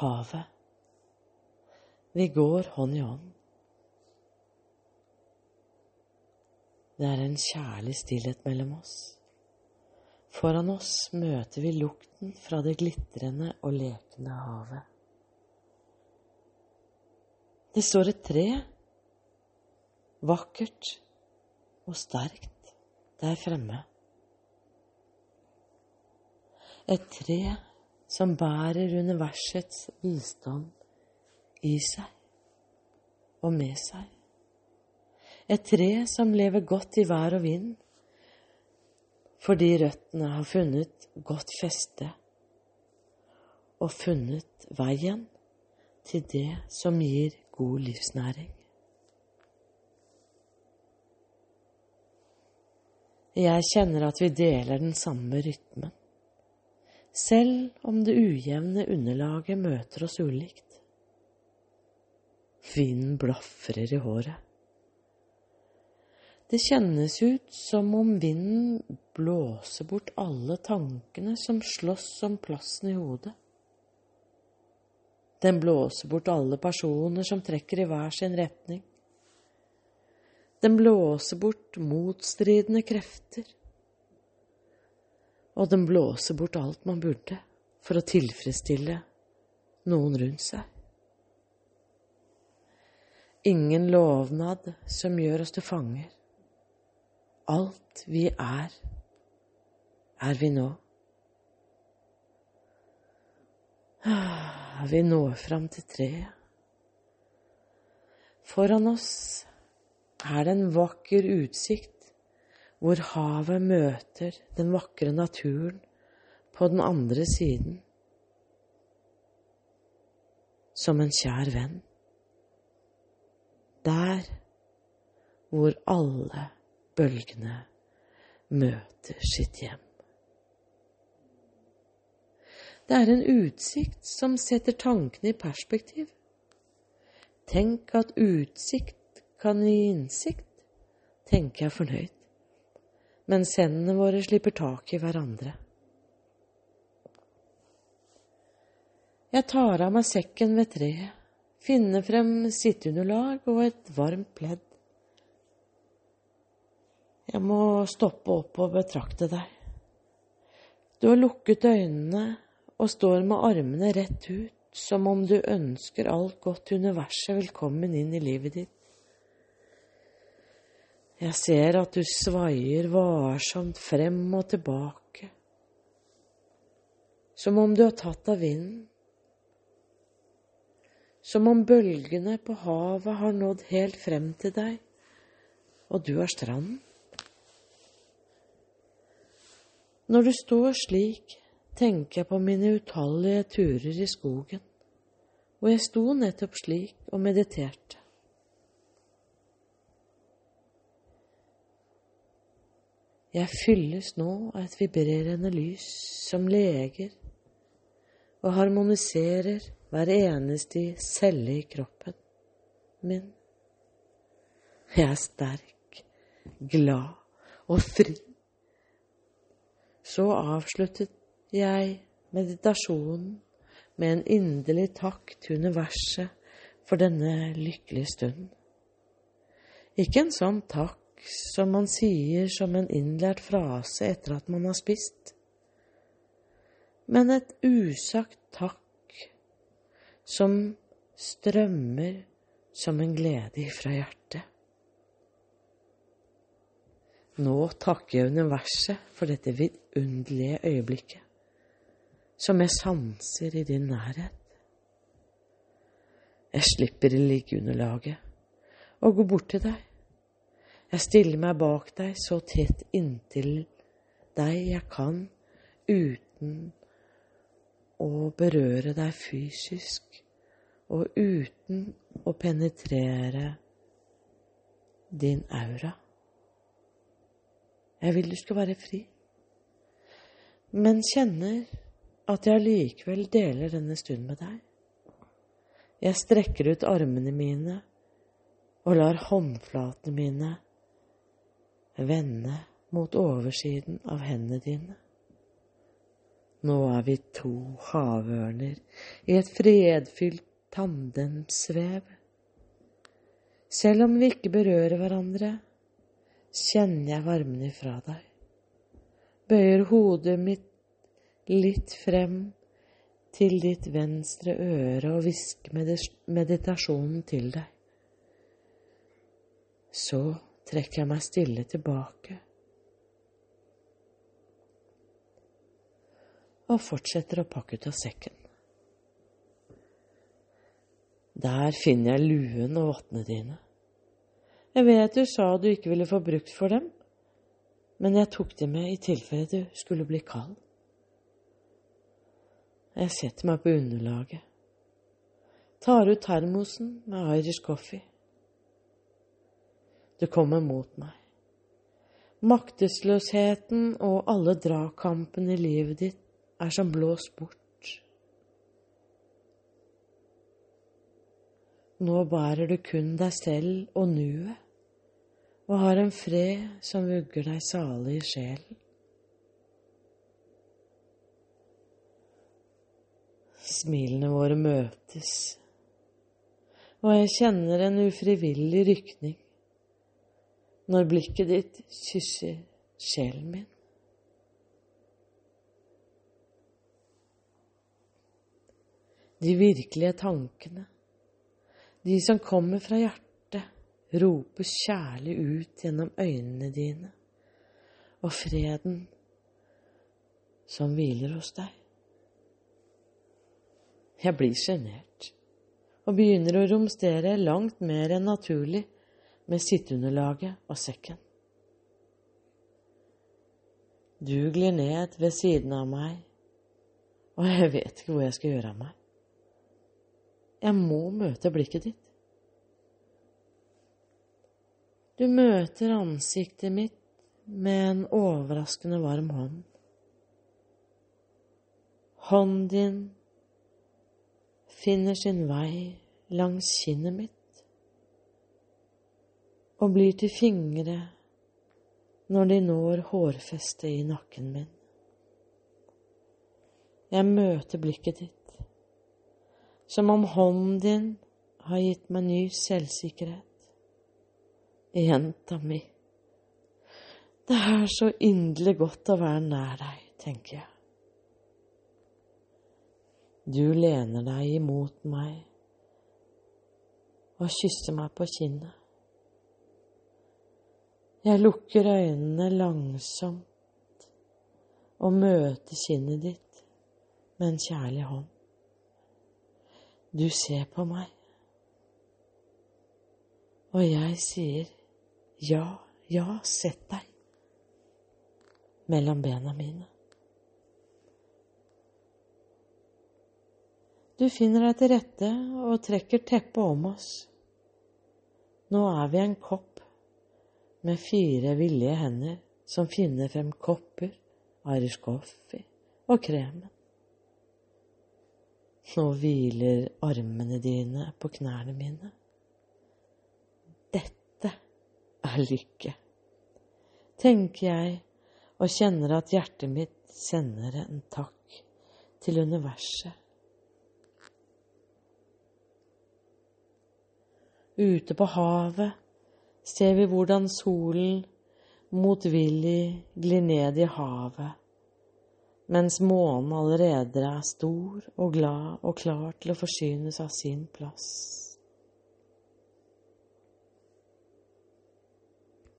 havet. Vi går hånd i hånd. Det er en kjærlig stillhet mellom oss. Foran oss møter vi lukten fra det glitrende og lekende havet. Det står et tre, vakkert og sterkt, der fremme. Et tre som bærer universets visdom i seg og med seg. Et tre som lever godt i vær og vind, fordi røttene har funnet godt feste og funnet veien til det som gir god livsnæring. Jeg kjenner at vi deler den samme rytmen selv om det ujevne underlaget møter oss ulikt. Vinden blafrer i håret. Det kjennes ut som om vinden blåser bort alle tankene som slåss om plassen i hodet. Den blåser bort alle personer som trekker i hver sin retning. Den blåser bort motstridende krefter og den blåser bort alt man burde for å tilfredsstille noen rundt seg. Ingen lovnad som gjør oss til fanger. Alt vi er, er vi nå. Vi når fram til treet. Foran oss er det en vakker utsikt hvor havet møter den vakre naturen på den andre siden, som en kjær venn. Der hvor alle bølgene møter sitt hjem. Det er en utsikt som setter tankene i perspektiv. Tenk at utsikt kan gi innsikt, tenker jeg fornøyd mens hendene våre slipper tak i hverandre. Jeg tar av meg sekken ved treet, finner frem sitteunderlag og et varmt pledd. Jeg må stoppe opp og betrakte deg. Du har lukket øynene og står med armene rett ut, som om du ønsker alt godt universet velkommen inn i livet ditt. Jeg ser at du svaier varsomt frem og tilbake, som om du er tatt av vinden, som om bølgene på havet har nådd helt frem til deg, og du er stranden. Når du står slik, tenker jeg på mine utallige turer i skogen, og jeg sto nettopp slik og mediterte. Jeg fylles nå av et vibrerende lys som leger og harmoniserer hver eneste celle i kroppen min. Jeg er sterk, glad og fri. Så avsluttet jeg meditasjonen med en inderlig takk til universet for denne lykkelige stunden. Ikke en sånn takk som man sier som en innlært frase etter at man har spist, men et usagt takk som strømmer som en glede ifra hjertet. Nå takker jeg universet for dette vidunderlige øyeblikket, som jeg sanser i din nærhet. Jeg slipper liggeunderlaget og går bort til deg jeg stiller meg bak deg så tett inntil deg jeg kan, uten å berøre deg fysisk, og uten å penetrere din aura. Jeg vil du skal være fri, men kjenner at jeg allikevel deler denne stunden med deg. Jeg strekker ut armene mine og lar håndflatene mine vende mot oversiden av hendene dine. Nå er vi to havørner i et fredfylt tandemsvev. Selv om vi ikke berører hverandre, kjenner jeg varmen ifra deg. Bøyer hodet mitt litt frem til ditt venstre øre og hvisker meditasjonen til deg. Så trekker jeg meg stille tilbake og fortsetter å pakke ut av sekken. Der finner jeg luen og vottene dine. Jeg vet du sa du ikke ville få brukt for dem, men jeg tok dem med i tilfelle du skulle bli kald. Jeg setter meg på underlaget, tar ut termosen med Irish coffee. Du kommer mot meg. Maktesløsheten og alle dragkampene i livet ditt er som blåst bort. Nå bærer du kun deg selv og nuet, og har en fred som vugger deg salig i sjelen. Smilene våre møtes, og jeg kjenner en ufrivillig rykning når blikket ditt kysser sjelen min. de virkelige tankene, de som kommer fra hjertet, roper kjærlig ut gjennom øynene dine, og freden som hviler hos deg. Jeg blir sjenert og begynner å romstere langt mer enn naturlig med sitteunderlaget og sekken. Du glir ned ved siden av meg, og jeg vet ikke hvor jeg skal gjøre av meg. Jeg må møte blikket ditt. Du møter ansiktet mitt med en overraskende varm hånd. Hånden din finner sin vei langs kinnet mitt og blir til fingre når de når hårfestet i nakken min. Jeg møter blikket ditt som om hånden din har gitt meg ny selvsikkerhet. Jenta mi, det er så inderlig godt å være nær deg, tenker jeg. Du lener deg imot meg og kysser meg på kinnet. Jeg lukker øynene langsomt og møter kinnet ditt med en kjærlig hånd. Du ser på meg. Og jeg sier ja, ja, sett deg mellom bena mine. Du finner deg til rette og trekker teppet om oss. Nå er vi en kopp med fire villige hender som finner frem kopper, Irish coffee og kremen. Nå hviler armene dine på knærne mine. Dette er lykke, tenker jeg og kjenner at hjertet mitt sender en takk til universet. Ute på havet ser vi hvordan solen motvillig glir ned i havet mens månen allerede er stor og glad og klar til å forsynes av sin plass.